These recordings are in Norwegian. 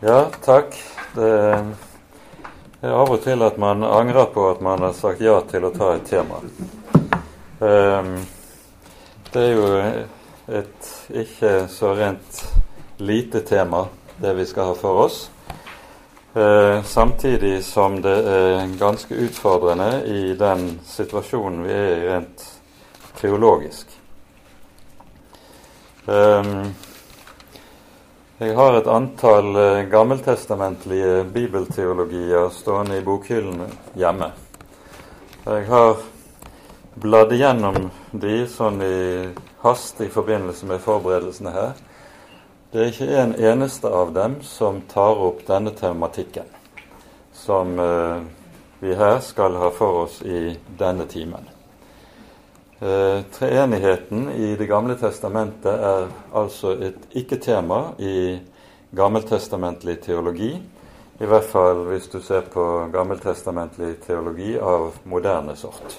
Ja, takk. Det er av og til at man angrer på at man har sagt ja til å ta et tema. Ehm, det er jo et ikke så rent lite tema, det vi skal ha for oss. Eh, samtidig som det er ganske utfordrende i den situasjonen vi er i rent teologisk. Um, jeg har et antall uh, gammeltestamentlige bibelteologier stående i bokhyllen hjemme. Jeg har bladd igjennom de sånn i hast i forbindelse med forberedelsene her. Det er ikke en eneste av dem som tar opp denne tematikken som uh, vi her skal ha for oss i denne timen. Eh, treenigheten i Det gamle testamentet er altså et ikke-tema i gammeltestamentlig teologi. I hvert fall hvis du ser på gammeltestamentlig teologi av moderne sort.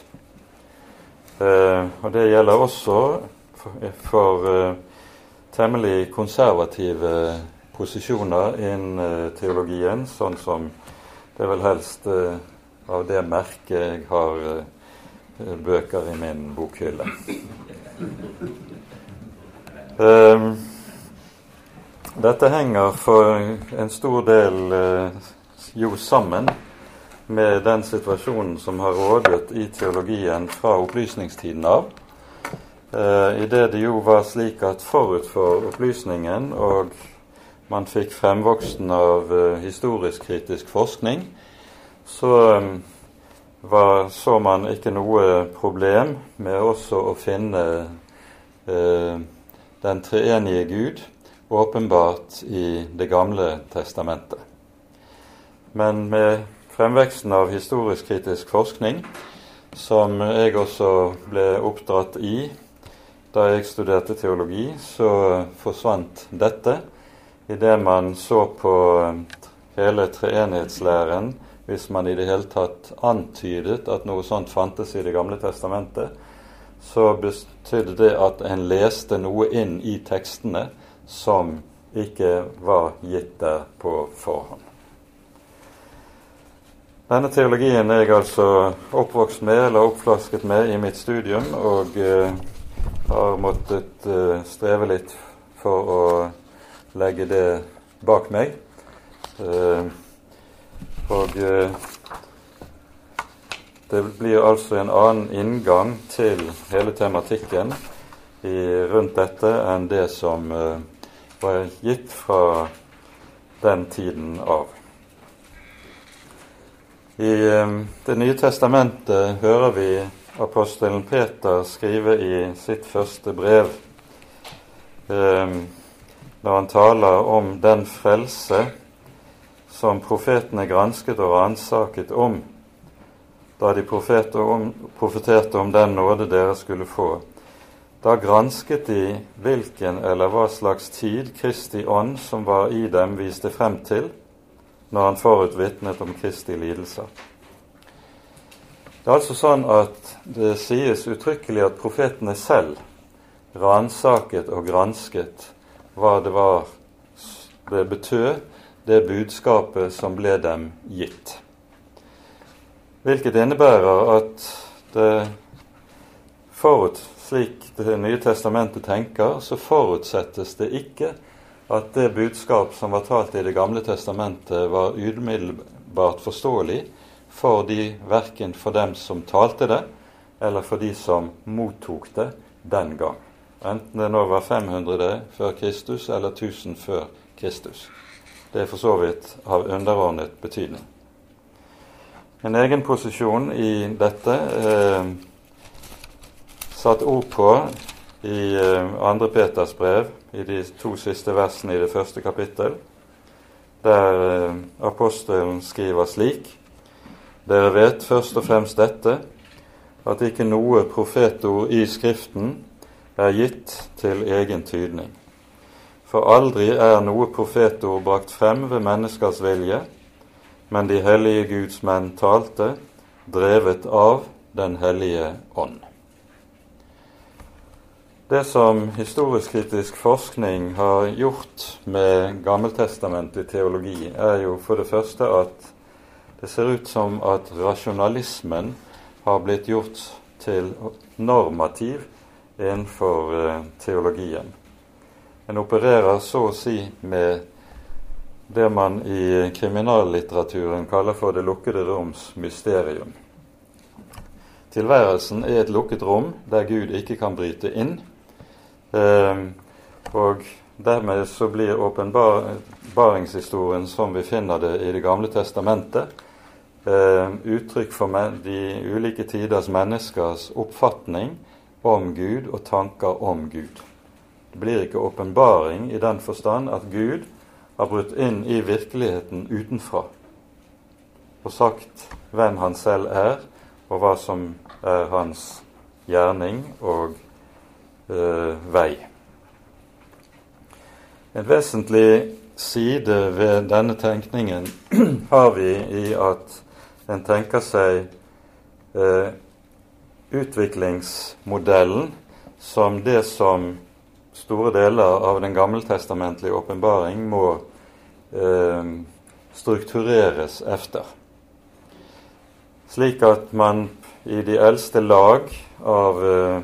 Eh, og Det gjelder også for, uh, temmelig konservative posisjoner innen teologien, sånn som det er vel helst av det merket jeg har bøker i min bokhylle. Um, dette henger for en stor del uh, jo sammen med den situasjonen som har rådet i teologien fra opplysningstiden av. Uh, I det det jo var slik at forut for opplysningen og man fikk fremvoksten av uh, historisk-kritisk forskning, så um, var, så man ikke noe problem med også å finne eh, den treenige Gud åpenbart i Det gamle testamentet. Men med fremveksten av historisk-kritisk forskning, som jeg også ble oppdratt i da jeg studerte teologi, så forsvant dette idet man så på hele treenighetslæren hvis man i det hele tatt antydet at noe sånt fantes i Det gamle testamentet, så betydde det at en leste noe inn i tekstene som ikke var gitt der på forhånd. Denne teologien er jeg altså oppvokst med, eller oppflasket med, i mitt studium, og eh, har måttet eh, streve litt for å legge det bak meg. Uh, og eh, det blir altså en annen inngang til hele tematikken i, rundt dette enn det som eh, var gitt fra den tiden av. I eh, Det nye testamentet hører vi apostelen Peter skrive i sitt første brev, når han taler om den frelse som profetene gransket og ransaket om da de profeterte om, den nåde dere skulle få. Da gransket de hvilken eller hva slags tid Kristi ånd som var i dem, viste frem til når han forutvitnet om Kristi lidelser. Det er altså sånn at det sies uttrykkelig at profetene selv ransaket og gransket hva det var det betød det budskapet som ble dem gitt. Hvilket innebærer at det forut, slik Det nye testamentet tenker, så forutsettes det ikke at det budskap som var talt i Det gamle testamentet, var umiddelbart forståelig for de, verken for dem som talte det, eller for de som mottok det den gang. Enten det nå var 500 før Kristus eller 1000 før Kristus. Det er for så vidt av underordnet betydning. En egen posisjon i dette eh, satt ord på i eh, 2. Peters brev, i de to siste versene i det første kapittel, der eh, apostelen skriver slik Dere vet først og fremst dette, at ikke noe profetord i Skriften er gitt til egen tydning. For aldri er noe profetord brakt frem ved menneskers vilje, men de hellige Guds menn talte, drevet av Den hellige ånd. Det som historisk-kritisk forskning har gjort med gammeltestamentlig teologi, er jo for det første at det ser ut som at rasjonalismen har blitt gjort til normativ innenfor eh, teologien. En opererer så å si med det man i kriminallitteraturen kaller for det lukkede roms mysterium. Tilværelsen er et lukket rom der Gud ikke kan bryte inn. Eh, og dermed så blir åpenbaringshistorien som vi finner det i Det gamle testamentet, eh, uttrykk for de ulike tiders menneskers oppfatning om Gud og tanker om Gud. Det blir ikke åpenbaring i den forstand at Gud har brutt inn i virkeligheten utenfra og sagt hvem han selv er, og hva som er hans gjerning og eh, vei. En vesentlig side ved denne tenkningen har vi i at en tenker seg eh, utviklingsmodellen som det som store deler av den gammeltestamentlige åpenbaring må eh, struktureres efter. Slik at man i de eldste lag av eh,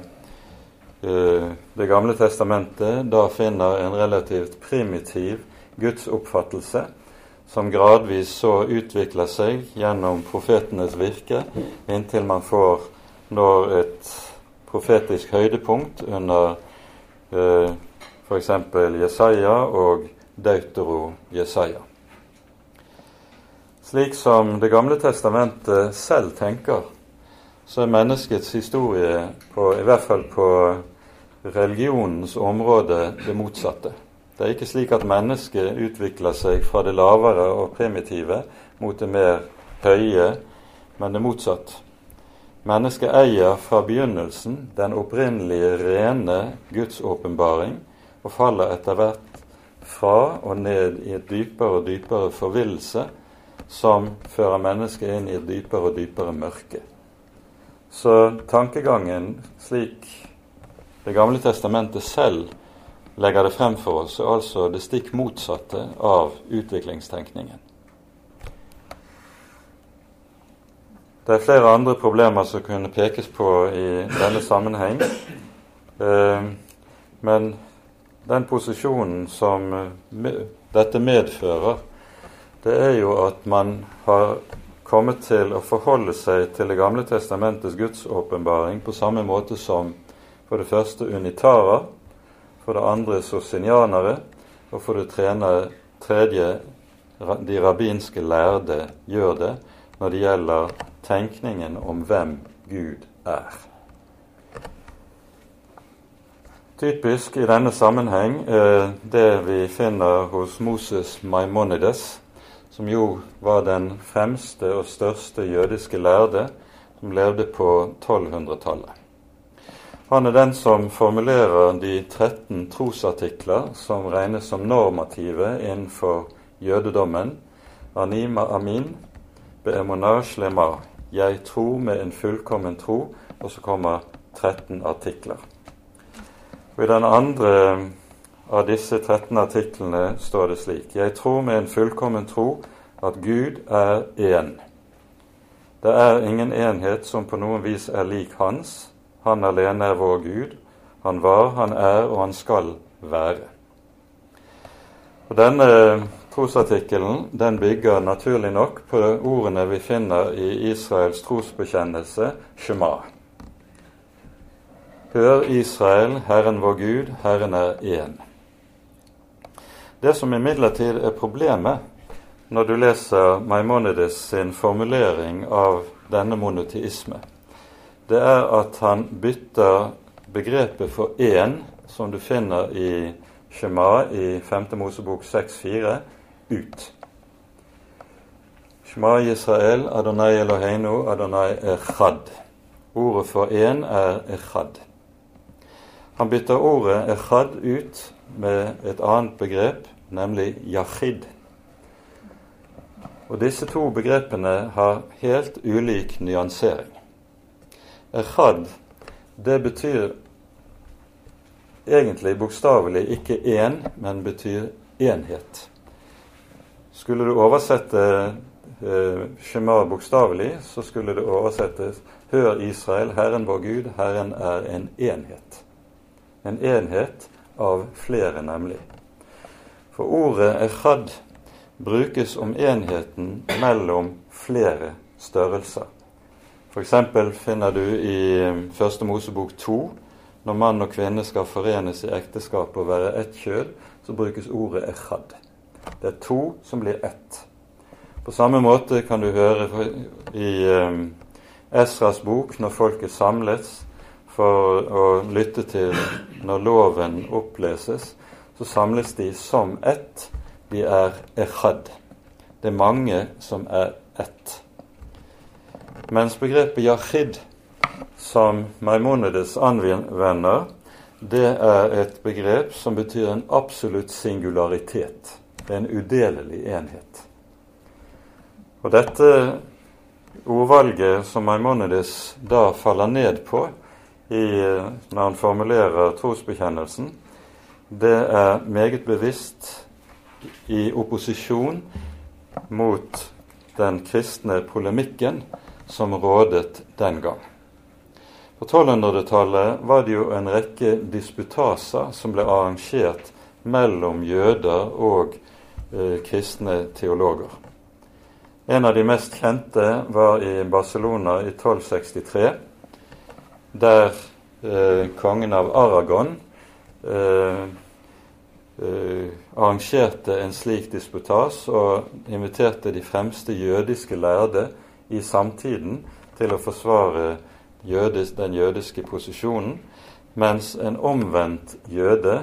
eh, Det gamle testamentet da finner en relativt primitiv gudsoppfattelse som gradvis så utvikler seg gjennom profetenes virke, inntil man får når et profetisk høydepunkt under eh, f.eks. Jesaja og Deutero-Jesaja. Slik som Det gamle testamentet selv tenker, så er menneskets historie, på, i hvert fall på religionens område, det motsatte. Det er ikke slik at mennesket utvikler seg fra det lavere og primitive mot det mer høye, men det motsatt. Mennesket eier fra begynnelsen den opprinnelige rene gudsåpenbaring og faller etter hvert fra og ned i et dypere og dypere forvillelse som fører mennesket inn i et dypere og dypere mørke. Så tankegangen slik Det gamle testamentet selv legger det frem for oss, er altså det stikk motsatte av utviklingstenkningen. Det er flere andre problemer som kunne pekes på i denne sammenheng. Eh, men den posisjonen som eh, dette medfører, det er jo at man har kommet til å forholde seg til Det gamle testamentets gudsåpenbaring på samme måte som for det første unitarer, for det andre sosinianere, og for det tredje de rabbinske lærde gjør det når det gjelder tenkningen om hvem Gud er. Typisk i denne sammenheng er det vi finner hos Moses Maimonides, som jo var den fremste og største jødiske lærde som levde på 1200-tallet. Han er den som formulerer de 13 trosartikler som regnes som normative innenfor jødedommen. Anima amin, beemonage. Jeg tror med en fullkommen tro. Og så kommer 13 artikler. Og I den andre av disse 13 artiklene står det slik.: Jeg tror med en fullkommen tro at Gud er én. Det er ingen enhet som på noen vis er lik Hans. Han alene er vår Gud. Han var, han er og han skal være. Og Denne trosartikkelen den bygger naturlig nok på ordene vi finner i Israels trosbekjennelse Shema. Hør, Israel, Herren vår Gud, Herren er én. Det som imidlertid er problemet når du leser Maimonides sin formulering av denne monoteisme, det er at han bytter begrepet for én, som du finner i Shema i 5. Mosebok 6,4, ut. Shema Israel, Adonai Eloheinu, Adonai Echad. Ordet for én er Echad. Han bytter ordet echad ut med et annet begrep, nemlig yachid. Og disse to begrepene har helt ulik nyansering. Echad, det betyr egentlig bokstavelig ikke én, men betyr enhet. Skulle du oversette eh, Shema bokstavelig, så skulle det oversettes Hør Israel, Herren vår Gud, Herren er en enhet. En enhet av flere, nemlig. For ordet echad brukes om enheten mellom flere størrelser. F.eks. finner du i eh, Første Mosebok to når mann og kvinne skal forenes i ekteskap og være ett kjød, så brukes ordet echad. Det er to som blir ett. På samme måte kan du høre i eh, Esras bok, når folket samles for å lytte til når loven oppleses, så samles de som ett. De er echad. Det er mange som er ett. Mens begrepet yachid, som Maimonides anvender, det er et begrep som betyr en absolutt singularitet. Det er en udelelig enhet. Og dette ordvalget som Maimonides da faller ned på i, når han formulerer trosbekjennelsen, det er meget bevisst i opposisjon mot den kristne polemikken som rådet den gang. På 1200-tallet var det jo en rekke disputaser som ble arrangert mellom jøder og kristne teologer. En av de mest kjente var i Barcelona i 1263, der eh, kongen av Aragon eh, eh, arrangerte en slik disputas og inviterte de fremste jødiske lærde i samtiden til å forsvare jødis, den jødiske posisjonen, mens en omvendt jøde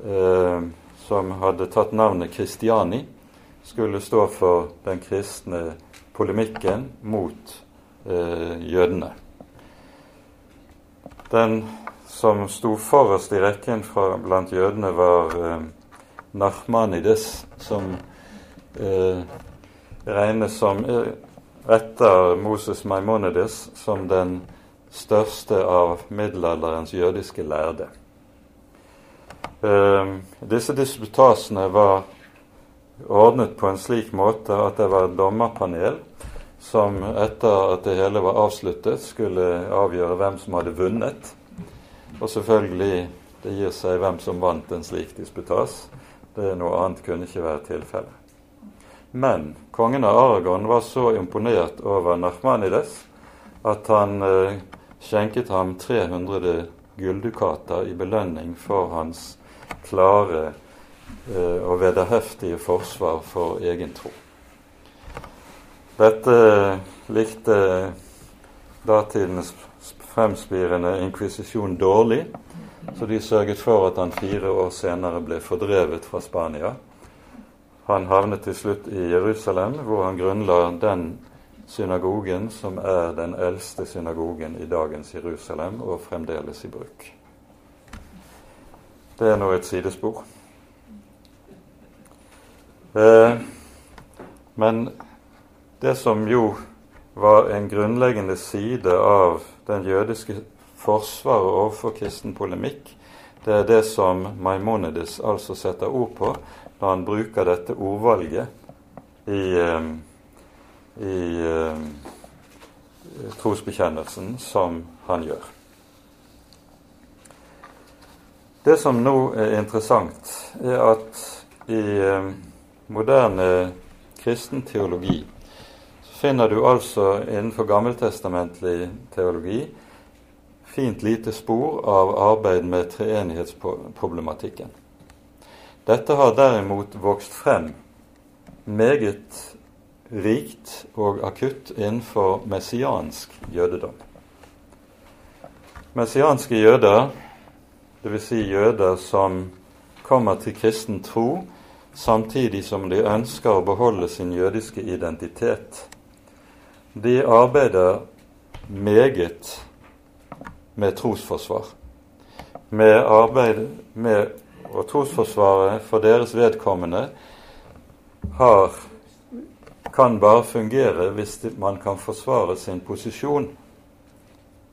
eh, som hadde tatt navnet Kristiani, skulle stå for den kristne polemikken mot eh, jødene. Den som sto forrest i rekken fra, blant jødene, var eh, Nachmanides, som eh, regnes som eh, etter Moses Maimonides som den største av middelalderens jødiske lærde. Eh, disse disputasene var ordnet på en slik måte at det var et dommerpanel som etter at det hele var avsluttet, skulle avgjøre hvem som hadde vunnet. Og selvfølgelig det gir seg hvem som vant en slik disputas. Det er Noe annet kunne ikke være tilfellet. Men kongen av Aragon var så imponert over Nachmanides at han eh, skjenket ham 300 gulldukater i belønning for hans klare eh, og vederheftige forsvar for egen tro. Dette likte datidens fremspirende inkvisisjon dårlig, så de sørget for at han fire år senere ble fordrevet fra Spania han havnet til slutt i Jerusalem, hvor han grunnla den synagogen som er den eldste synagogen i dagens Jerusalem, og fremdeles i bruk. Det er nå et sidespor. Eh, men det som jo var en grunnleggende side av den jødiske forsvaret overfor kristen polemikk, det er det som Maimonides altså setter ord på når han bruker dette ordvalget i, i, i uh, trosbekjennelsen som han gjør. Det som nå er interessant, er at i uh, moderne kristen teologi finner du altså innenfor gammeltestamentlig teologi fint lite spor av arbeid med treenighetsproblematikken. Dette har derimot vokst frem meget rikt og akutt innenfor messiansk jødedom. Messianske jøder, dvs. Si jøder som kommer til kristen tro samtidig som de ønsker å beholde sin jødiske identitet, de arbeider meget med trosforsvar. Med arbeid med og trosforsvaret for deres vedkommende har, kan bare fungere hvis man kan forsvare sin posisjon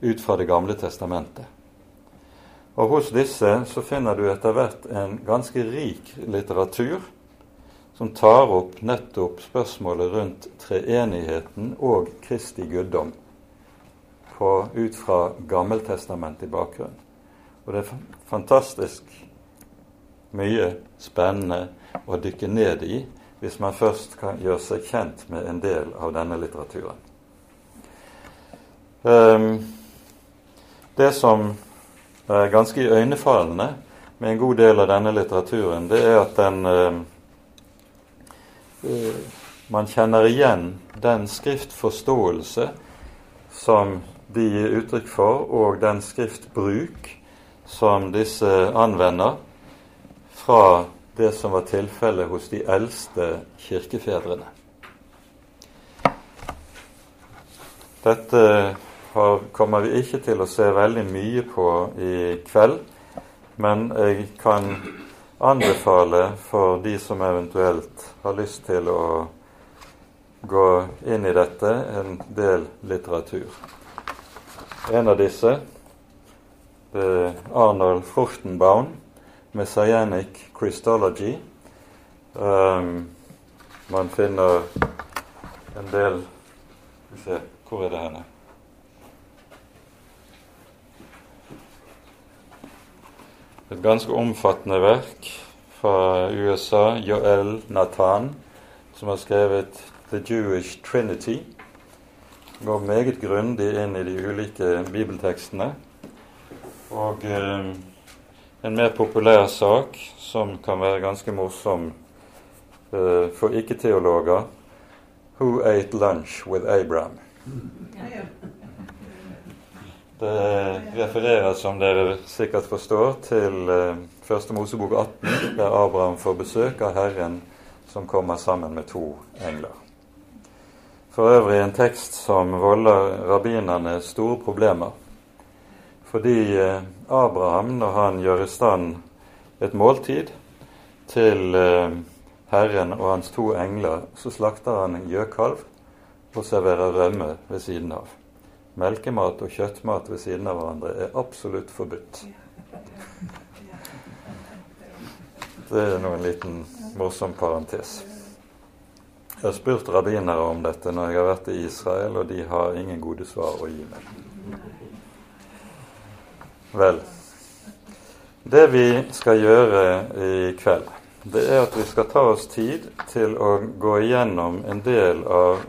ut fra Det gamle testamentet. Og hos disse så finner du etter hvert en ganske rik litteratur som tar opp nettopp spørsmålet rundt treenigheten og Kristi guddom på, ut fra Gammeltestamentet i bakgrunnen. Og det er fantastisk mye spennende å dykke ned i hvis man først kan gjøre seg kjent med en del av denne litteraturen. Um, det som er ganske iøynefallende med en god del av denne litteraturen, det er at den eh, Man kjenner igjen den skriftforståelse som de gir uttrykk for, og den skriftbruk som disse anvender, fra det som var tilfellet hos de eldste kirkefedrene. Dette har, kommer vi ikke til å se veldig mye på i kveld, men jeg kan anbefale for de som eventuelt har lyst til å gå inn i dette, en del litteratur. En av disse det er Arnold Fruchtenbaum, Messianic Christology. Um, man finner en del Skal vi se, hvor er det henne? Et ganske omfattende verk fra USA, Joel Nathan, som har skrevet The Jewish Trinity. Går meget grundig inn i de ulike bibeltekstene. Og eh, en mer populær sak som kan være ganske morsom eh, for ikke-teologer. Who ate lunch with Abraham? Det refererer, som dere sikkert forstår, til uh, Første Mosebok 18, der Abraham får besøk av Herren som kommer sammen med to engler. For øvrig en tekst som volder rabbinerne store problemer fordi eh, Abraham, når han gjør i stand et måltid til eh, Herren og hans to engler, så slakter han en gjøkalv og serverer rømme ved siden av. Melkemat og kjøttmat ved siden av hverandre er absolutt forbudt. Det er nå en liten morsom parentes. Jeg har spurt rabbinere om dette når jeg har vært i Israel, og de har ingen gode svar å gi meg. Vel, det vi skal gjøre i kveld, det er at vi skal ta oss tid til å gå igjennom en del av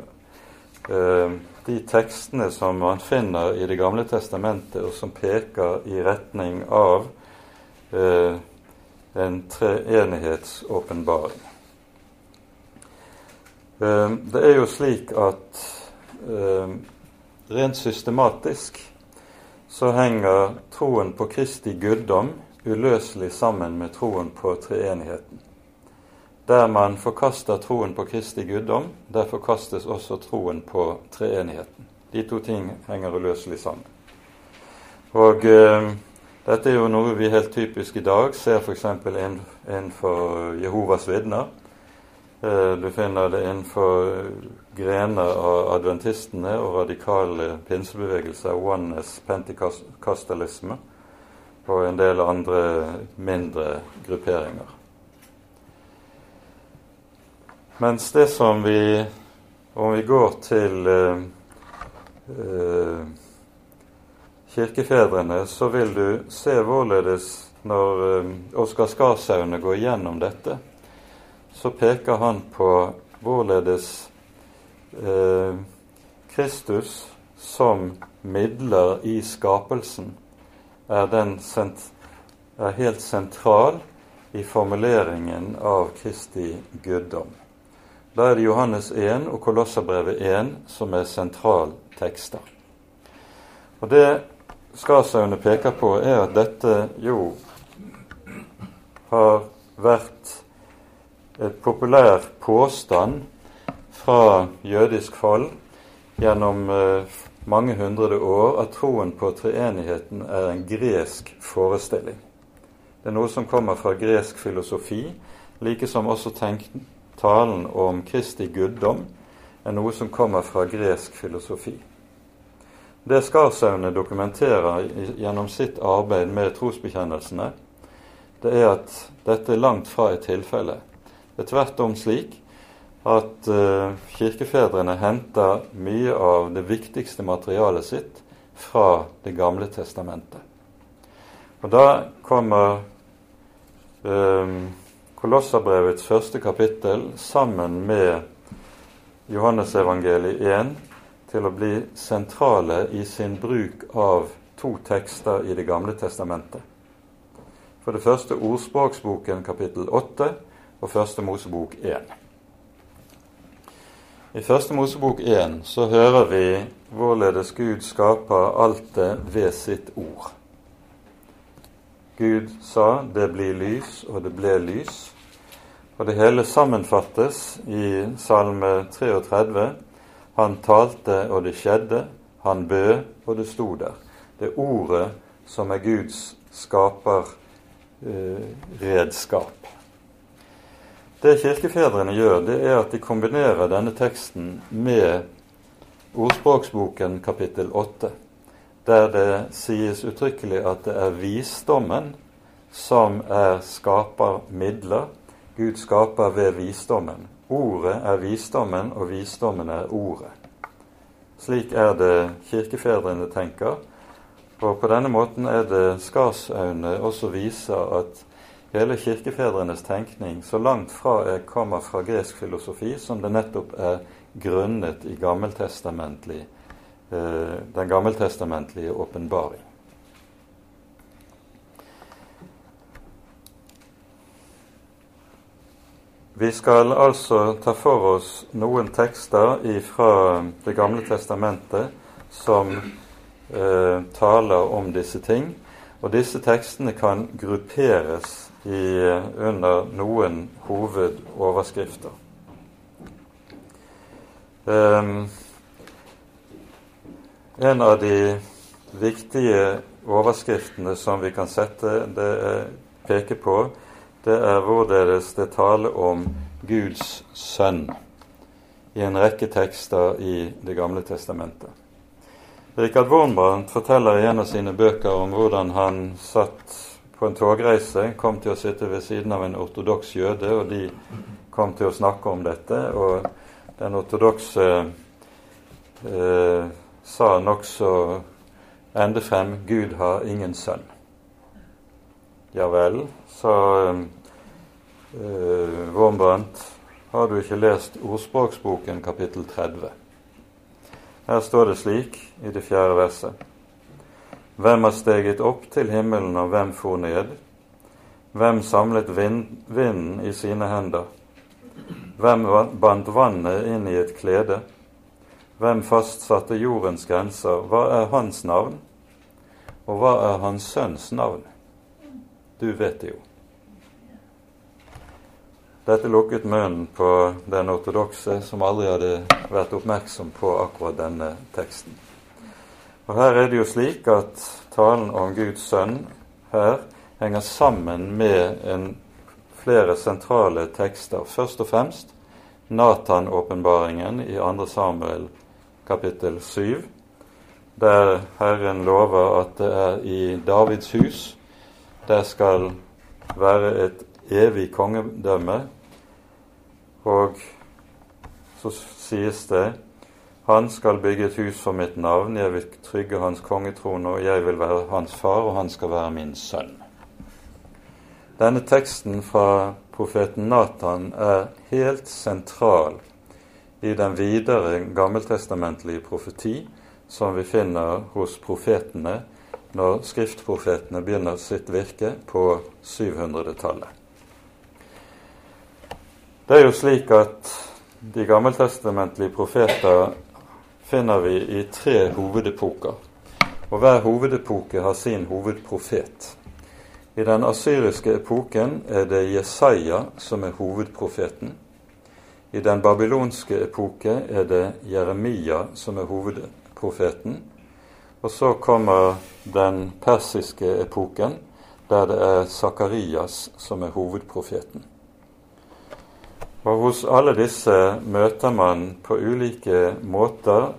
eh, de tekstene som man finner i Det gamle testamentet, og som peker i retning av eh, en treenighetsåpenbaring. Eh, det er jo slik at eh, rent systematisk så henger troen på Kristi guddom uløselig sammen med troen på treenigheten. Der man forkaster troen på Kristi guddom, der forkastes også troen på treenigheten. De to ting henger uløselig sammen. Og eh, dette er jo noe vi helt typisk i dag ser f.eks. innenfor Jehovas vitner. Eh, du finner det innenfor grener av adventistene og radikale pinsebevegelser, oneness, pentikastalisme og en del andre mindre grupperinger. Mens det som vi Om vi går til eh, eh, kirkefedrene, så vil du se hvorledes når eh, Oskar Skarsaune går gjennom dette, så peker han på hvorledes eh, Kristus som midler i skapelsen er, er helt sentral i formuleringen av Kristi guddom. Da er det Johannes 1 og Kolosserbrevet 1 som er sentraltekster. Og Det Skarsaune peker på, er at dette jo har vært et populær påstand fra jødisk fall gjennom eh, mange hundre år at troen på treenigheten er en gresk forestilling. Det er noe som kommer fra gresk filosofi, like som også talen om Kristi guddom er noe som kommer fra gresk filosofi. det Skarsaune dokumenterer gjennom sitt arbeid med trosbekjennelsene, det er at dette langt fra er tilfellet. Det er tvert om slik at uh, kirkefedrene henter mye av det viktigste materialet sitt fra Det gamle testamentet. Og da kommer um, Kolosserbrevets første kapittel sammen med Johannesevangeliet 1 til å bli sentrale i sin bruk av to tekster i Det gamle testamentet. For det første Ordspråksboken kapittel 8 og Første Mosebok 1. I Første Mosebok 1 så hører vi hvorledes Gud skaper alt det ved sitt ord. Gud sa 'det blir lys', og det ble lys. Og det hele sammenfattes i Salme 33. Han talte, og det skjedde. Han bød, og det sto der. Det er ordet som er Guds skaperredskap. Eh, det kirkefedrene gjør, det er at de kombinerer denne teksten med Ordspråksboken kapittel 8 der det sies uttrykkelig at det er visdommen som er skapermidler. Gud skaper ved visdommen. Ordet er visdommen, og visdommen er ordet. Slik er det kirkefedrene tenker. Og på denne måten er det Skarsaune også viser at hele kirkefedrenes tenkning så langt fra jeg kommer fra gresk filosofi som det nettopp er grunnet i gammeltestamentlig den gammeltestamentlige åpenbaring. Vi skal altså ta for oss noen tekster fra Det gamle testamentet som eh, taler om disse ting. Og disse tekstene kan grupperes i, under noen hovedoverskrifter. Um, en av de viktige overskriftene som vi kan sette det peke på, det er hvorledes det taler om Guds sønn i en rekke tekster i Det gamle testamentet. Richard Wornbrandt forteller i en av sine bøker om hvordan han satt på en togreise, kom til å sitte ved siden av en ortodoks jøde, og de kom til å snakke om dette. Og den ortodokse eh, sa nokså endefrem 'Gud har ingen sønn'. Ja vel, sa uh, Wormbrandt, har du ikke lest Ordspråksboken kapittel 30? Her står det slik i det fjerde verset. Hvem har steget opp til himmelen, og hvem for ned? Hvem samlet vinden i sine hender? Hvem bandt vannet inn i et klede? Hvem fastsatte jordens grenser? Hva er hans navn? Og hva er hans sønns navn? Du vet det jo. Dette lukket munnen på den ortodokse, som aldri hadde vært oppmerksom på akkurat denne teksten. Og Her er det jo slik at talen om Guds sønn her henger sammen med en, flere sentrale tekster. Først og fremst Natan-åpenbaringen i 2. Samuel kapittel 7, der Herren lover at det er i Davids hus det skal være et evig kongedømme. Og så sies det han skal bygge et hus for mitt navn, jeg vil trygge hans kongetrone, og jeg vil være hans far, og han skal være min sønn. Denne teksten fra profeten Natan er helt sentral i den videre gammeltestamentlige profeti som vi finner hos profetene når skriftprofetene begynner sitt virke på 700-tallet. Det er jo slik at de gammeltestamentlige profeter finner vi i tre hovedepoker. Og hver hovedepoke har sin hovedprofet. I den asyriske epoken er det Jesaja som er hovedprofeten. I den babylonske epoke er det Jeremia som er hovedprofeten. Og så kommer den persiske epoken, der det er Sakarias som er hovedprofeten. Og Hos alle disse møter man på ulike måter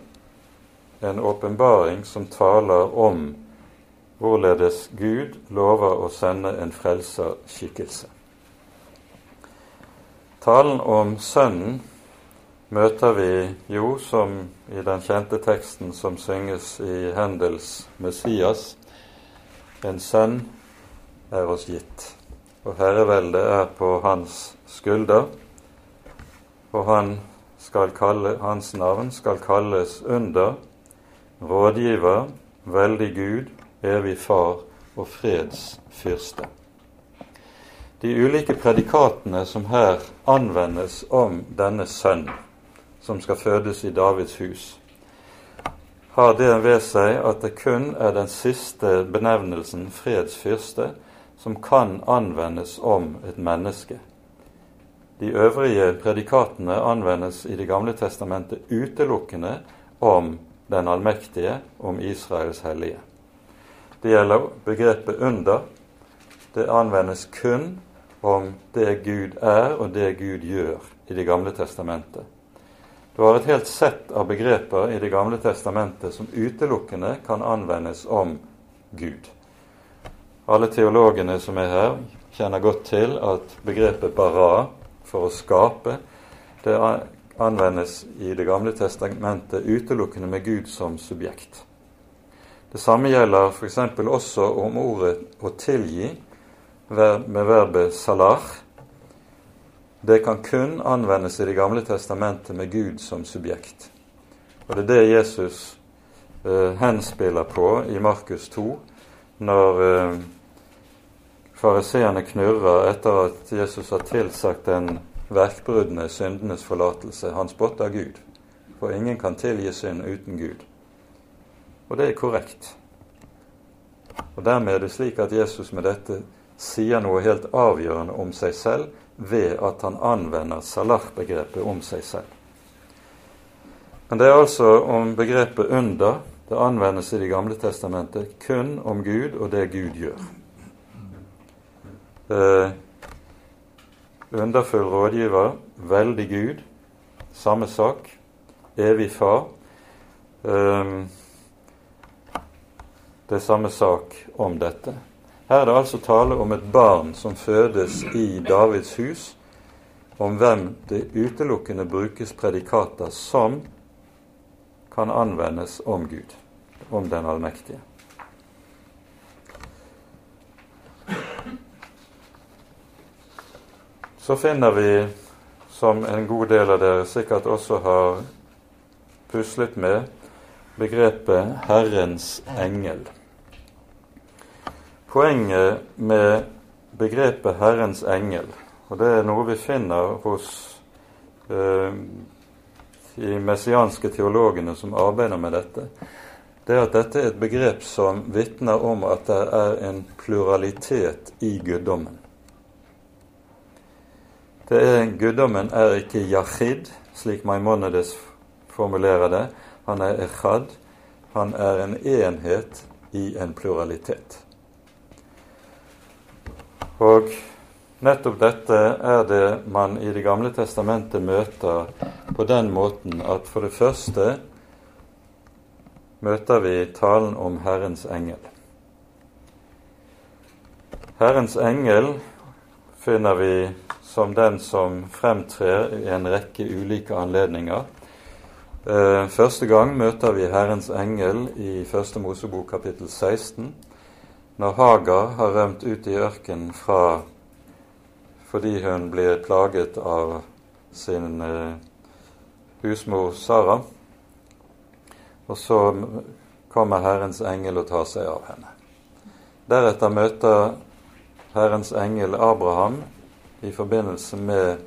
en åpenbaring som taler om hvorledes Gud lover å sende en frelserskikkelse. Talen om Sønnen møter vi jo som i den kjente teksten som synges i Hendels Messias. En sønn er oss gitt, og herreveldet er på hans skulder. Og han kalle, hans navn skal kalles under, rådgiver, veldig Gud, evig Far og freds fyrste. De ulike predikatene som her anvendes om denne sønn som skal fødes i Davids hus, har det ved seg at det kun er den siste benevnelsen, fredsfyrste, som kan anvendes om et menneske. De øvrige predikatene anvendes i Det gamle testamentet utelukkende om den allmektige, om Israels hellige. Det gjelder begrepet under. Det anvendes kun om det Gud er og det Gud gjør i Det gamle testamentet. Du har et helt sett av begreper i Det gamle testamentet som utelukkende kan anvendes om Gud. Alle teologene som er her, kjenner godt til at begrepet bara for å skape, det anvendes i Det gamle testamentet utelukkende med Gud som subjekt. Det samme gjelder f.eks. også om ordet 'å tilgi' med verbet 'salar'. Det kan kun anvendes i Det gamle testamentet med Gud som subjekt. Og Det er det Jesus eh, henspiller på i Markus 2, når eh, Fariseerne knurrer etter at Jesus har tilsagt den verkbruddene syndenes forlatelse. Han spotter Gud, for ingen kan tilgi synd uten Gud. Og det er korrekt. Og Dermed er det slik at Jesus med dette sier noe helt avgjørende om seg selv ved at han anvender salar-begrepet om seg selv. Men det er altså om begrepet under. Det anvendes i Det gamle testamentet kun om Gud og det Gud gjør. Eh, underfull rådgiver, veldig Gud, samme sak. Evig Far. Eh, det er samme sak om dette. Her er det altså tale om et barn som fødes i Davids hus, om hvem det utelukkende brukes predikater som kan anvendes om Gud, om den allmektige. Så finner vi, som en god del av dere sikkert også har puslet med, begrepet 'Herrens engel'. Poenget med begrepet 'Herrens engel', og det er noe vi finner hos eh, de messianske teologene som arbeider med dette, det er at dette er et begrep som vitner om at det er en pluralitet i guddommen. Det er, guddommen er ikke yahid, slik Maimonides formulerer det. Han er echad. Han er en enhet i en pluralitet. Og nettopp dette er det man i Det gamle testamentet møter på den måten at for det første møter vi talen om Herrens engel. Herrens engel finner vi som den som fremtrer i en rekke ulike anledninger. Eh, første gang møter vi Herrens engel i Første Mosebok kapittel 16, når Hagar har rømt ut i ørkenen fra fordi hun blir plaget av sin eh, husmor Sara. Og så kommer Herrens engel og tar seg av henne. Deretter møter Herrens engel Abraham i forbindelse med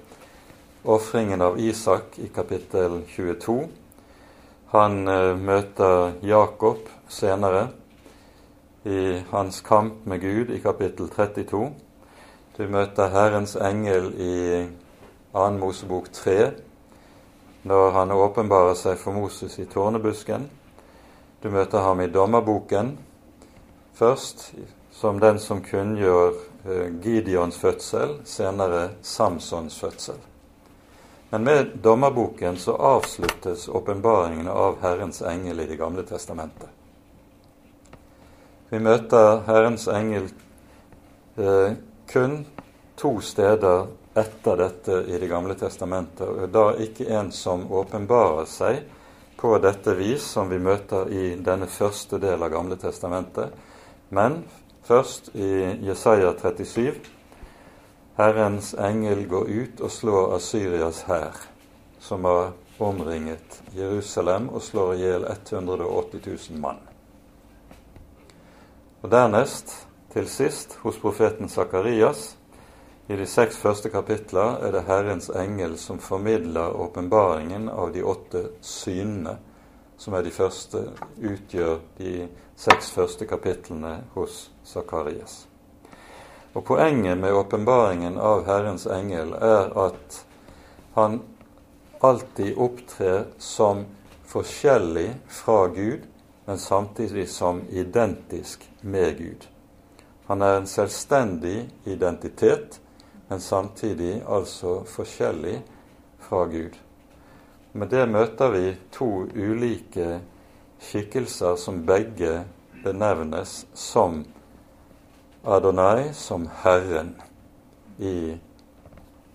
ofringen av Isak i kapittel 22. Han eh, møter Jakob senere i hans kamp med Gud i kapittel 32. Du møter Herrens engel i 2. Mosebok 3, når han åpenbarer seg for Moses i tårnebusken. Du møter ham i dommerboken først, som den som kunngjør Eh, Gideons fødsel, senere Samsons fødsel. Men med dommerboken så avsluttes åpenbaringene av Herrens engel i Det gamle testamentet. Vi møter Herrens engel eh, kun to steder etter dette i Det gamle testamentet, og da ikke en som åpenbarer seg på dette vis som vi møter i denne første del av Gamle testamentet, men først i Jesaja 37 Herrens engel går ut og slår Asyrias hær, som har omringet Jerusalem og slår i hjel 180 000 mann. Og Dernest, til sist, hos profeten Sakarias, i de seks første kapitler er det Herrens engel som formidler åpenbaringen av de åtte synene, som er de første, utgjør de seks første kapitlene hos Sakarias. Og Poenget med åpenbaringen av Herrens engel er at han alltid opptrer som forskjellig fra Gud, men samtidig som identisk med Gud. Han er en selvstendig identitet, men samtidig altså forskjellig fra Gud. Med det møter vi to ulike skikkelser som begge benevnes som Adonai, som Herren, i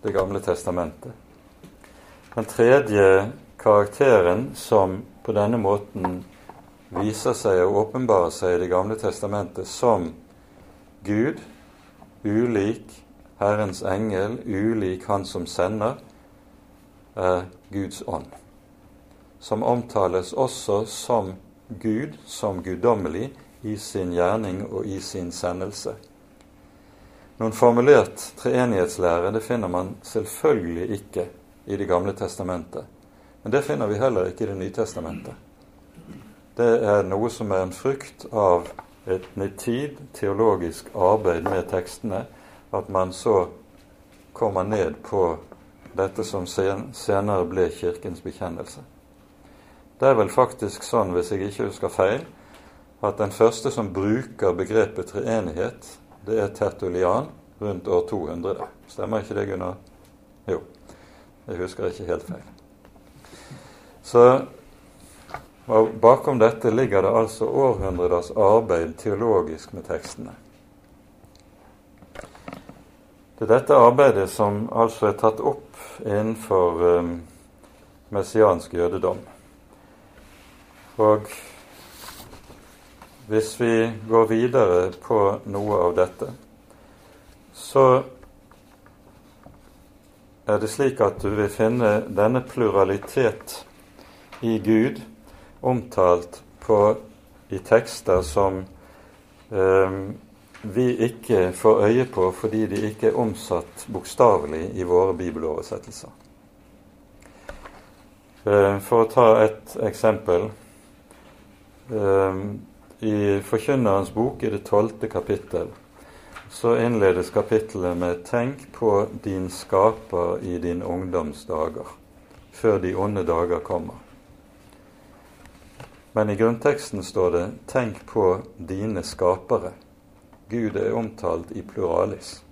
Det gamle testamentet. Den tredje karakteren som på denne måten viser seg og åpenbarer seg i Det gamle testamentet som Gud, ulik Herrens engel, ulik Han som sender, er Guds ånd, som omtales også som Gud, som guddommelig, i sin gjerning og i sin sendelse. Noen formulert treenighetslære det finner man selvfølgelig ikke i Det gamle testamentet. Men det finner vi heller ikke i Det nye testamentet. Det er noe som er en frukt av et nitid teologisk arbeid med tekstene, at man så kommer ned på dette som senere ble Kirkens bekjennelse. Det er vel faktisk sånn, hvis jeg ikke husker feil, at den første som bruker begrepet treenighet, det er Tertulian rundt år 200. Stemmer ikke det, Gunnar? Jo. Jeg husker ikke helt feil. Så bakom dette ligger det altså århundreders arbeid teologisk med tekstene. Det er dette arbeidet som altså er tatt opp innenfor um, messiansk jødedom. Og hvis vi går videre på noe av dette, så er det slik at du vil finne denne pluralitet i Gud omtalt på, i tekster som eh, vi ikke får øye på fordi de ikke er omsatt bokstavelig i våre bibeloversettelser. Eh, for å ta et eksempel. Eh, I Forkynnerens bok i det tolvte kapittel så innledes kapittelet med 'Tenk på din skaper i din ungdoms dager', før de onde dager kommer. Men i grunnteksten står det 'Tenk på dine skapere'. Gud er omtalt i pluralis.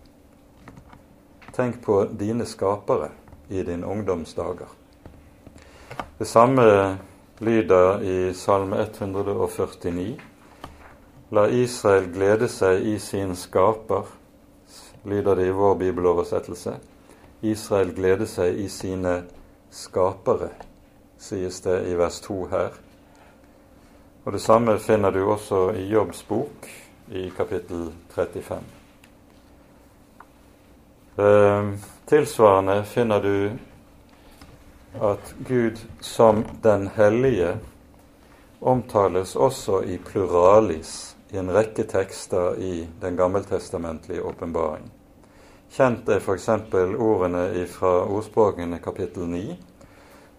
Tenk på dine skapere i din ungdomsdager. Det samme lyder i Salme 149. La Israel glede seg i sin skaper, lyder det i vår bibeloversettelse. Israel glede seg i sine skapere, sies det i vers 2 her. Og Det samme finner du også i Jobbs bok, i kapittel 35. Eh, tilsvarende finner du at Gud som den hellige omtales også i pluralis i en rekke tekster i den gammeltestamentlige åpenbaring. Kjent er f.eks. ordene fra ordspråkene kapittel 9.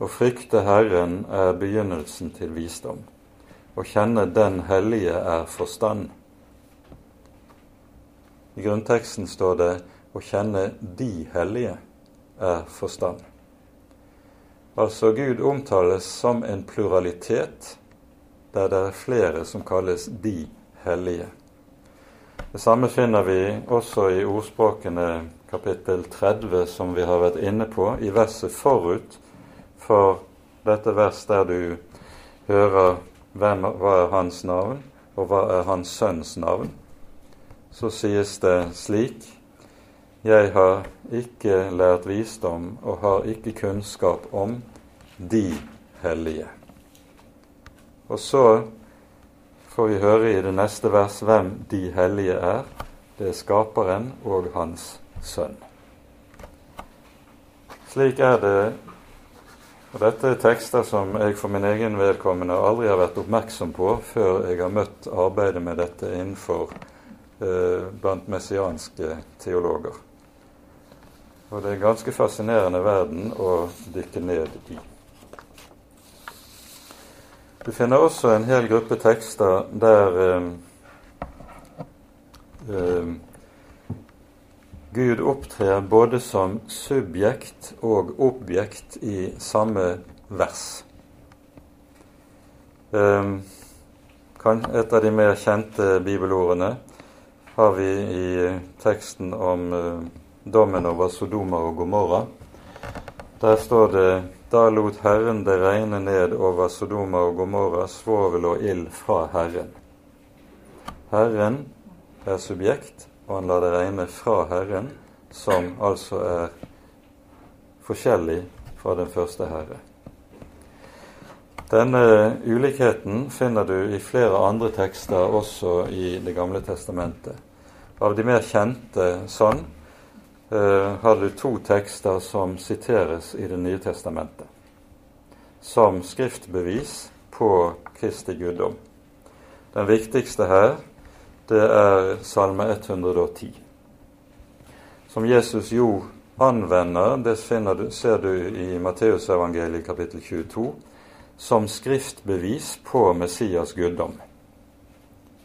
Å frykte Herren er begynnelsen til visdom. Å kjenne Den hellige er forstand. I grunnteksten står det 'Å kjenne De hellige er forstand'. Altså Gud omtales som en pluralitet der det er flere som kalles de hellige. Det samme finner vi også i ordspråkene kapittel 30 som vi har vært inne på, i verset forut for dette vers der du hører hvem, hva er hans navn, og hva er hans sønns navn, så sies det slik Jeg har ikke lært visdom og har ikke kunnskap om de hellige. Og så får vi høre i det neste vers hvem de hellige er. Det er Skaperen og Hans Sønn. Slik er det og Dette er tekster som jeg for min egen vedkommende aldri har vært oppmerksom på før jeg har møtt arbeidet med dette innenfor eh, blant messianske teologer. Og det er en ganske fascinerende verden å dykke ned i. Du finner også en hel gruppe tekster der eh, eh, Gud opptrer både som subjekt og objekt i samme vers. Ehm, et av de mer kjente bibelordene har vi i teksten om eh, dommen over Sodoma og Gomorra. Der står det da lot Herren det regne ned over Sodoma og Gomorra svovel og ild fra Herren. Herren er subjekt, og han lar det regne fra Herren, som altså er forskjellig fra den første Herre. Denne ulikheten finner du i flere andre tekster også i Det gamle testamentet. Av de mer kjente sånn eh, har du to tekster som siteres i Det nye testamentet som skriftbevis på Kristi guddom. Den viktigste her det er Salme 110. Som Jesus jo anvender, det du, ser du i Matteusevangeliet kapittel 22, som skriftbevis på Messias guddom.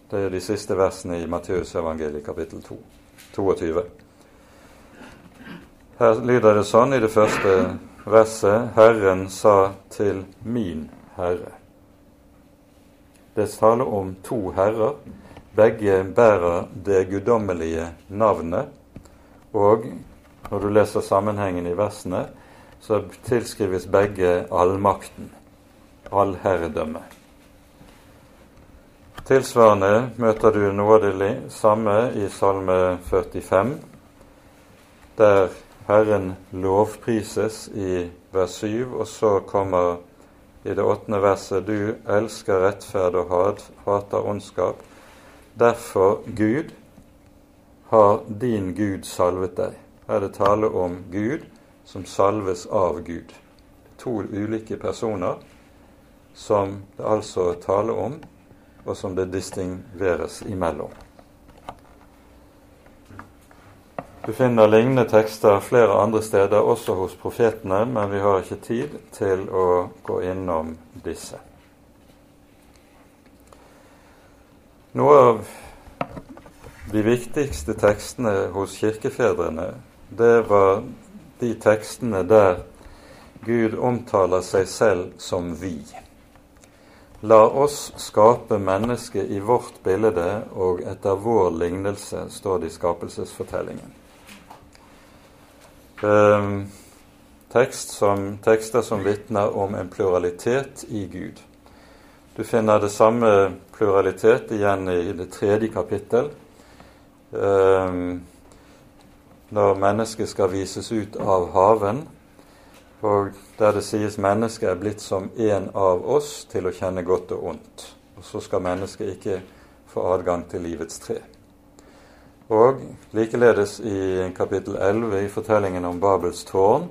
Det er de siste versene i Matteusevangeliet kapittel 2, 22. Her lyder det sånn i det første verset Herren sa til min Herre. Det taler om to herrer begge bærer det guddommelige navnet, og når du leser sammenhengen i versene, så tilskrives begge allmakten, allherredømme. Tilsvarende møter du noe av det samme i Salme 45, der Herren lovprises i vers 7, og så kommer i det åttende verset du elsker rettferd og hater ondskap. Derfor, Gud, har din Gud salvet deg. Her er det tale om Gud som salves av Gud. To ulike personer som det altså taler om, og som det distingveres imellom. Du finner lignende tekster flere andre steder, også hos profetene, men vi har ikke tid til å gå innom disse. Noe av de viktigste tekstene hos kirkefedrene, det var de tekstene der Gud omtaler seg selv som vi. La oss skape mennesket i vårt bilde og etter vår lignelse, står det i skapelsesfortellingen. Um, tekst som, tekster som vitner om en pluralitet i Gud. Du finner det samme pluralitet igjen i det tredje kapittel, um, når mennesket skal vises ut av haven, og der det sies mennesket er blitt som en av oss til å kjenne godt og ondt. Og så skal mennesket ikke få adgang til livets tre. Og likeledes i kapittel 11 i fortellingen om Babels tårn,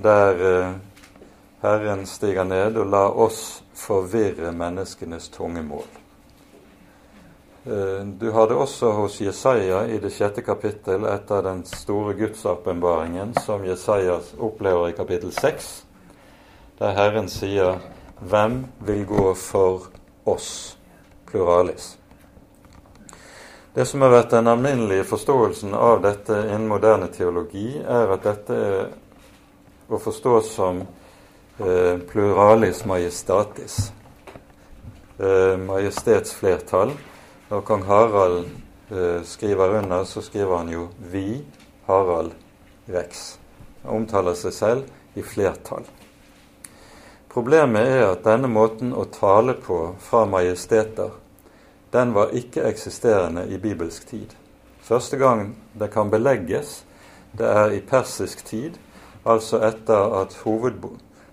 der uh, Herren stiger ned og lar oss forvirre menneskenes tunge mål. Eh, du har det også hos Jesaja i det sjette kapittel etter den store gudsåpenbaringen som Jesaja opplever i kapittel seks, der Herren sier 'Hvem vil gå for oss?' pluralis. Det som har vært den alminnelige forståelsen av dette innen moderne teologi, er at dette er å forstå som Eh, pluralis majestatis. Eh, majestetsflertall. Når kong Harald eh, skriver under, så skriver han jo 'vi Harald Rex. Han omtaler seg selv i flertall. Problemet er at denne måten å tale på fra majesteter, den var ikke eksisterende i bibelsk tid. Første gang det kan belegges, det er i persisk tid, altså etter at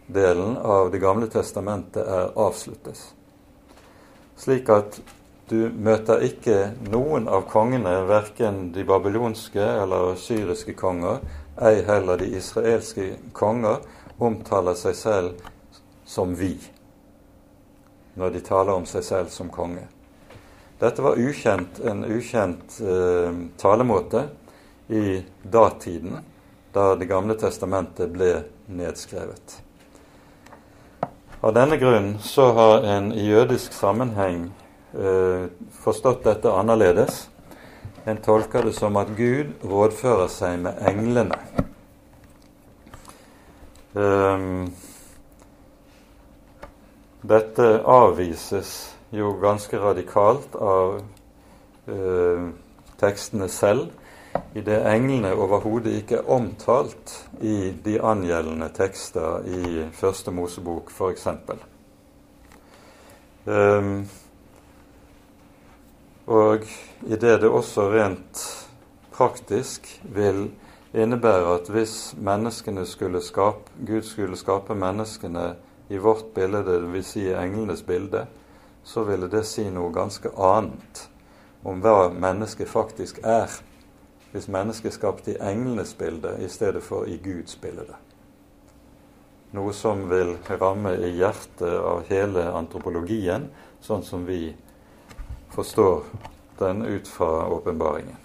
hoveddelen av Det gamle testamentet er avsluttes. Slik at du møter ikke noen av kongene, verken de babylonske eller syriske konger, ei heller de israelske konger, omtaler seg selv som vi når de taler om seg selv som konge. Dette var ukjent, en ukjent eh, talemåte i datiden, da Det gamle testamentet ble nedskrevet. Av denne grunn så har en i jødisk sammenheng eh, forstått dette annerledes. En tolker det som at Gud rådfører seg med englene. Um, dette avvises jo ganske radikalt av uh, tekstene selv i det englene overhodet ikke er omtalt i de angjeldende tekster i Første Mosebok, f.eks. Um, og i det det også rent praktisk vil innebære at hvis menneskene skulle skape, Gud skulle skape menneskene i vårt bilde, dvs. Si englenes bilde, så ville det si noe ganske annet om hva mennesket faktisk er hvis mennesket skapte i englenes bilde i stedet for i Guds bilde. Noe som vil ramme i hjertet av hele antropologien, sånn som vi forstår den ut fra åpenbaringen.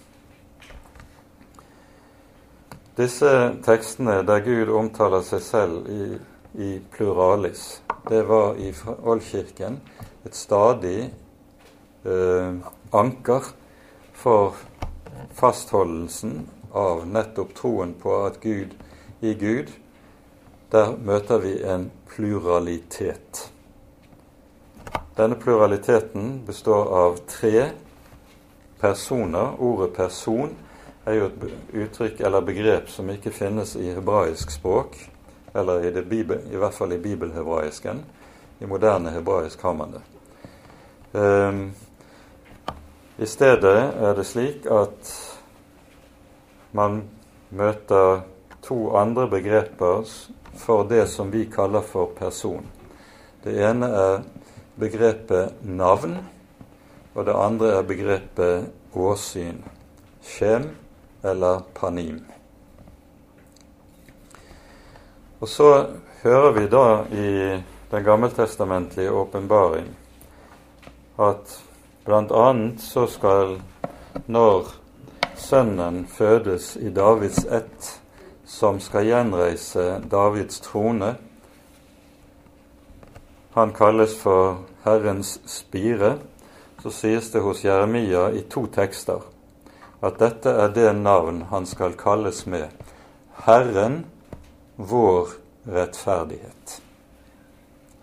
Disse tekstene der Gud omtaler seg selv i, i pluralis, det var i Oldkirken et stadig eh, anker for fastholdelsen av nettopp troen på at Gud i Gud, der møter vi en pluralitet. Denne pluraliteten består av tre personer. Ordet 'person' er jo et uttrykk eller begrep som ikke finnes i hebraisk språk, eller i, bibel, i hvert fall i bibelhebraisken. I moderne hebraisk har man det. Um, i stedet er det slik at man møter to andre begreper for det som vi kaller for person. Det ene er begrepet navn, og det andre er begrepet åsyn. Shem eller panim. Og så hører vi da i den gammeltestamentlige åpenbaring at Blant annet så skal, når sønnen fødes i Davids ett, som skal gjenreise Davids trone Han kalles for Herrens spire. Så sies det hos Jeremia i to tekster at dette er det navn han skal kalles med. Herren vår rettferdighet.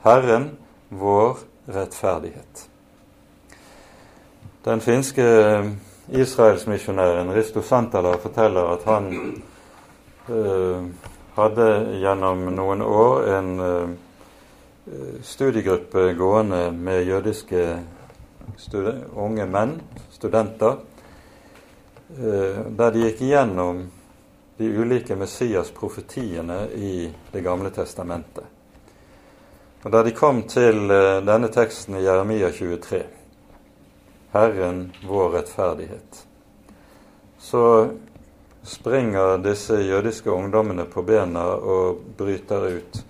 Herren vår rettferdighet. Den finske eh, israelsmisjonæren Risto Santala forteller at han eh, hadde gjennom noen år en eh, studiegruppe gående med jødiske unge menn, studenter, eh, der de gikk igjennom de ulike Messias-profetiene i Det gamle testamentet. Og Da de kom til denne teksten i Jeremia 23, Herren vår rettferdighet. Så springer disse jødiske ungdommene på bena og bryter ut.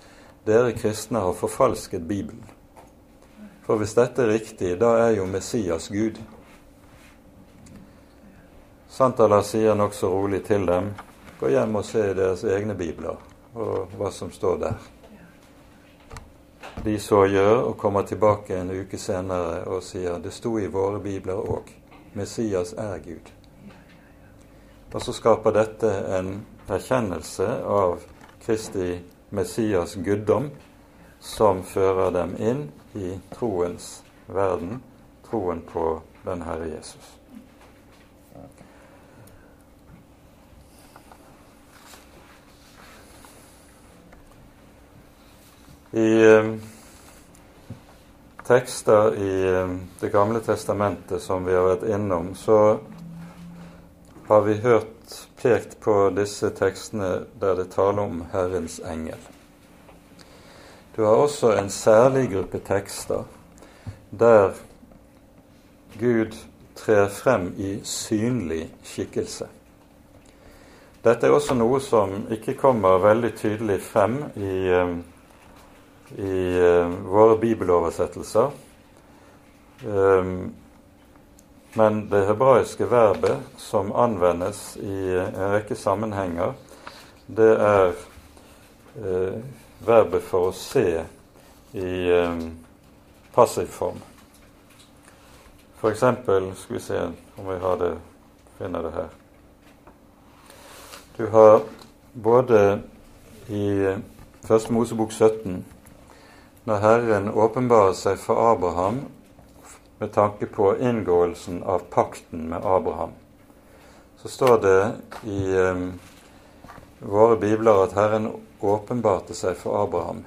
Dere kristne har forfalsket Bibelen. For hvis dette er riktig, da er jo Messias Gud. Santala sier nokså rolig til dem, gå hjem og se i deres egne bibler og hva som står der de så gjør, og kommer tilbake en uke senere og sier det sto i våre bibler òg Messias er Gud. Og så skaper dette en erkjennelse av Kristi Messias guddom som fører dem inn i troens verden, troen på den Herre Jesus. I eh, tekster i eh, Det gamle testamentet som vi har vært innom, så har vi hørt pekt på disse tekstene der det taler om Herrens engel. Du har også en særlig gruppe tekster der Gud trer frem i synlig skikkelse. Dette er også noe som ikke kommer veldig tydelig frem i, eh, i eh, våre bibeloversettelser. Eh, men det hebraiske verbet som anvendes i en rekke sammenhenger, det er verbet for å se i passiv form. For eksempel skal vi se om vi har det, finner det her. Du har både i Første Mosebok 17, når Herren åpenbarer seg for Abraham med tanke på inngåelsen av pakten med Abraham, så står det i um, våre bibler at Herren åpenbarte seg for Abraham.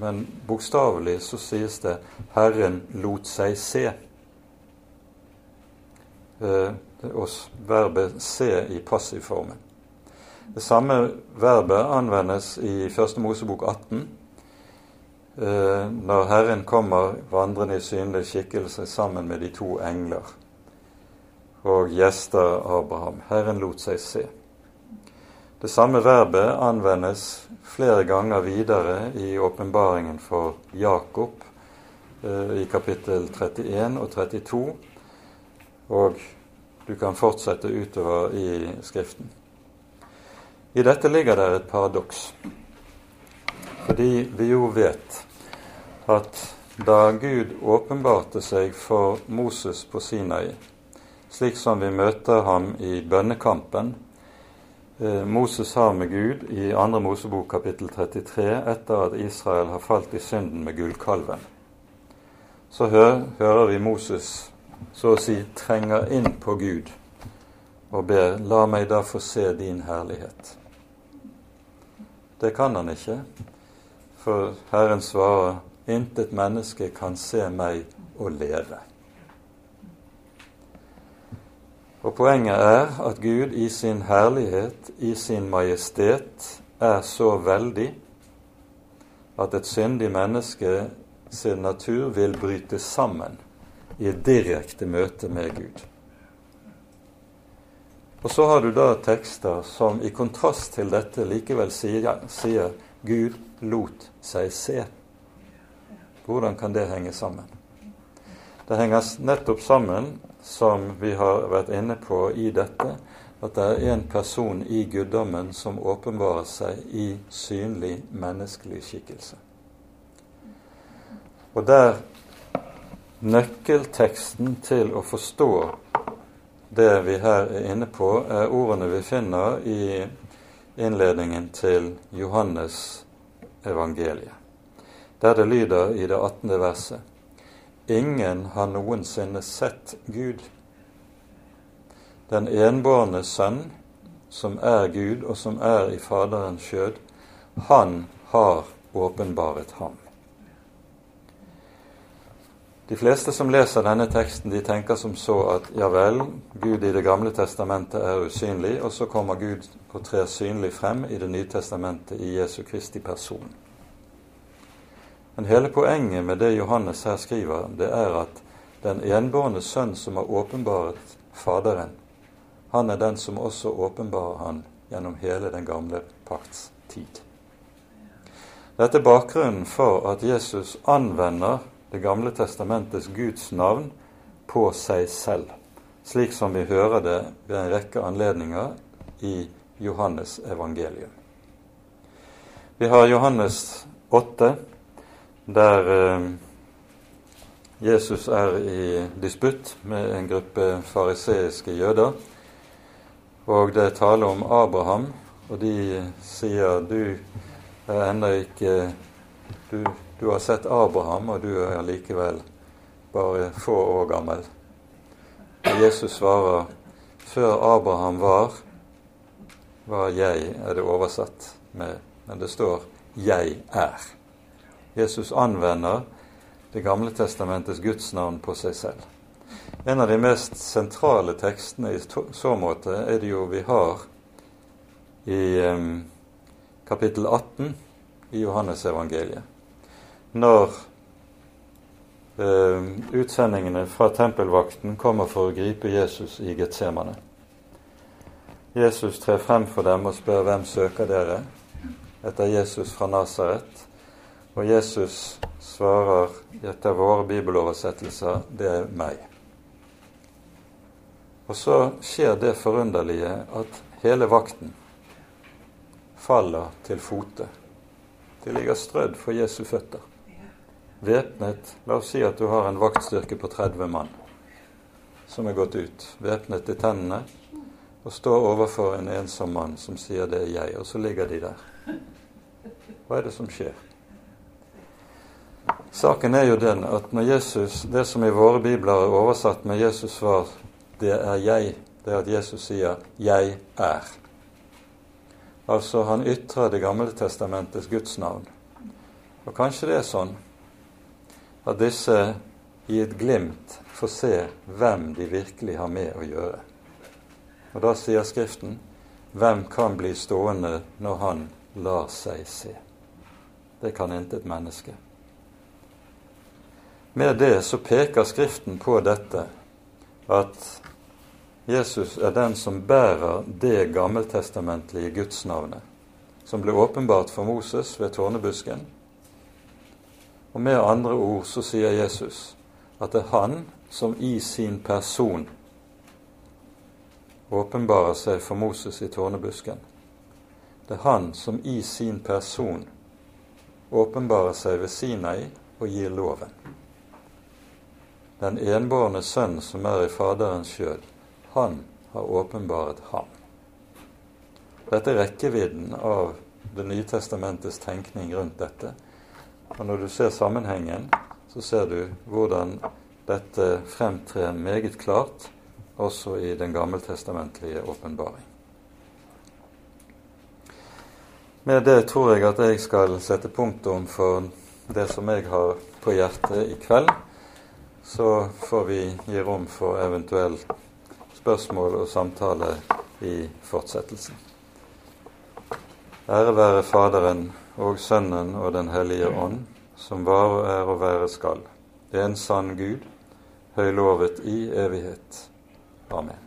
Men bokstavelig så sies det 'Herren lot seg se' oss verbet 'se' i passivformen. Det samme verbet anvendes i Første Mosebok 18, eh, når Herren kommer vandrende i synlig skikkelse sammen med de to engler og gjester Abraham. Herren lot seg se. Det samme verbet anvendes flere ganger videre i åpenbaringen for Jakob eh, i kapittel 31 og 32 og du kan fortsette utover i Skriften. I dette ligger det et paradoks. Fordi vi jo vet at da Gud åpenbarte seg for Moses på Sinai, slik som vi møter ham i bønnekampen eh, Moses har med Gud i 2. Mosebok kapittel 33 etter at Israel har falt i synden med gullkalven. Så hører vi Moses så å si trenger inn på Gud og ber 'La meg da få se din herlighet'. Det kan han ikke, for Herren svarer 'Intet menneske kan se meg og leve'. Og Poenget er at Gud i sin herlighet, i sin majestet, er så veldig at et syndig menneske sin natur vil bryte sammen i et direkte møte med Gud. Og så har du da tekster som i kontrast til dette likevel sier, sier Gud lot seg se. Hvordan kan det henge sammen? Det henger nettopp sammen, som vi har vært inne på i dette, at det er en person i guddommen som åpenbarer seg i synlig menneskelig skikkelse. Og der Nøkkelteksten til å forstå det vi her er inne på, er ordene vi finner i innledningen til Johannes evangeliet, der det lyder i det 18. verset Ingen har noensinne sett Gud. Den enbårne Sønn, som er Gud, og som er i Faderens skjød, han har åpenbaret ham. De fleste som leser denne teksten, de tenker som så at ja vel, Gud i Det gamle testamentet er usynlig, og så kommer Gud og trer synlig frem i Det nye testamentet i Jesu Kristi person. Men hele poenget med det Johannes her skriver, det er at den enbårne sønn som har åpenbaret Faderen, han er den som også åpenbarer han gjennom hele den gamle pakts tid. Dette er bakgrunnen for at Jesus anvender det gamle testamentets Guds navn på seg selv, slik som vi hører det ved en rekke anledninger i Johannes evangelium. Vi har Johannes 8, der eh, Jesus er i disputt med en gruppe fariseiske jøder. Og det er tale om Abraham, og de sier du er ennå ikke du du har sett Abraham, og du er likevel bare få år gammel. Og Jesus svarer før Abraham var, var jeg, er det oversatt med. Men det står 'jeg er'. Jesus anvender Det gamle testamentets gudsnavn på seg selv. En av de mest sentrale tekstene i så måte er det jo vi har i um, kapittel 18 i Johannesevangeliet. Når eh, utsendingene fra tempelvakten kommer for å gripe Jesus i Getsemane. Jesus trer frem for dem og spør hvem søker dere? Etter Jesus fra Nasaret. Og Jesus svarer etter våre bibeloversettelser det er meg. Og så skjer det forunderlige at hele vakten faller til fote. De ligger strødd for Jesu føtter. Væpnet La oss si at du har en vaktstyrke på 30 mann som er gått ut. Væpnet til tennene og står overfor en ensom mann som sier 'det er jeg', og så ligger de der. Hva er det som skjer? Saken er jo den at når Jesus, det som i våre bibler er oversatt med Jesus svar 'det er jeg', det er at Jesus sier 'jeg er'. Altså han ytrer Det gamle testamentets Guds navn. Og kanskje det er sånn at disse i et glimt får se hvem de virkelig har med å gjøre. Og da sier Skriften hvem kan bli stående når han lar seg se? Det kan intet menneske. Med det så peker Skriften på dette at Jesus er den som bærer det gammeltestamentlige gudsnavnet, som ble åpenbart for Moses ved tårnebusken. Og med andre ord så sier Jesus at det er han som i sin person åpenbarer seg for Moses i tårnebusken. Det er han som i sin person åpenbarer seg ved Sinai og gir loven. Den enbårne sønn som er i Faderens skjød, han har åpenbaret ham. Dette er rekkevidden av Det nye testamentets tenkning rundt dette. Og når du ser sammenhengen, så ser du hvordan dette fremtrer meget klart også i den gammeltestamentlige åpenbaring. Med det tror jeg at jeg skal sette punktum for det som jeg har på hjertet i kveld. Så får vi gi rom for eventuell spørsmål og samtale i fortsettelsen. Ære være Faderen og Sønnen og Den hellige ånd, som var og er og være skal, en sann Gud, høylovet i evighet. Amen.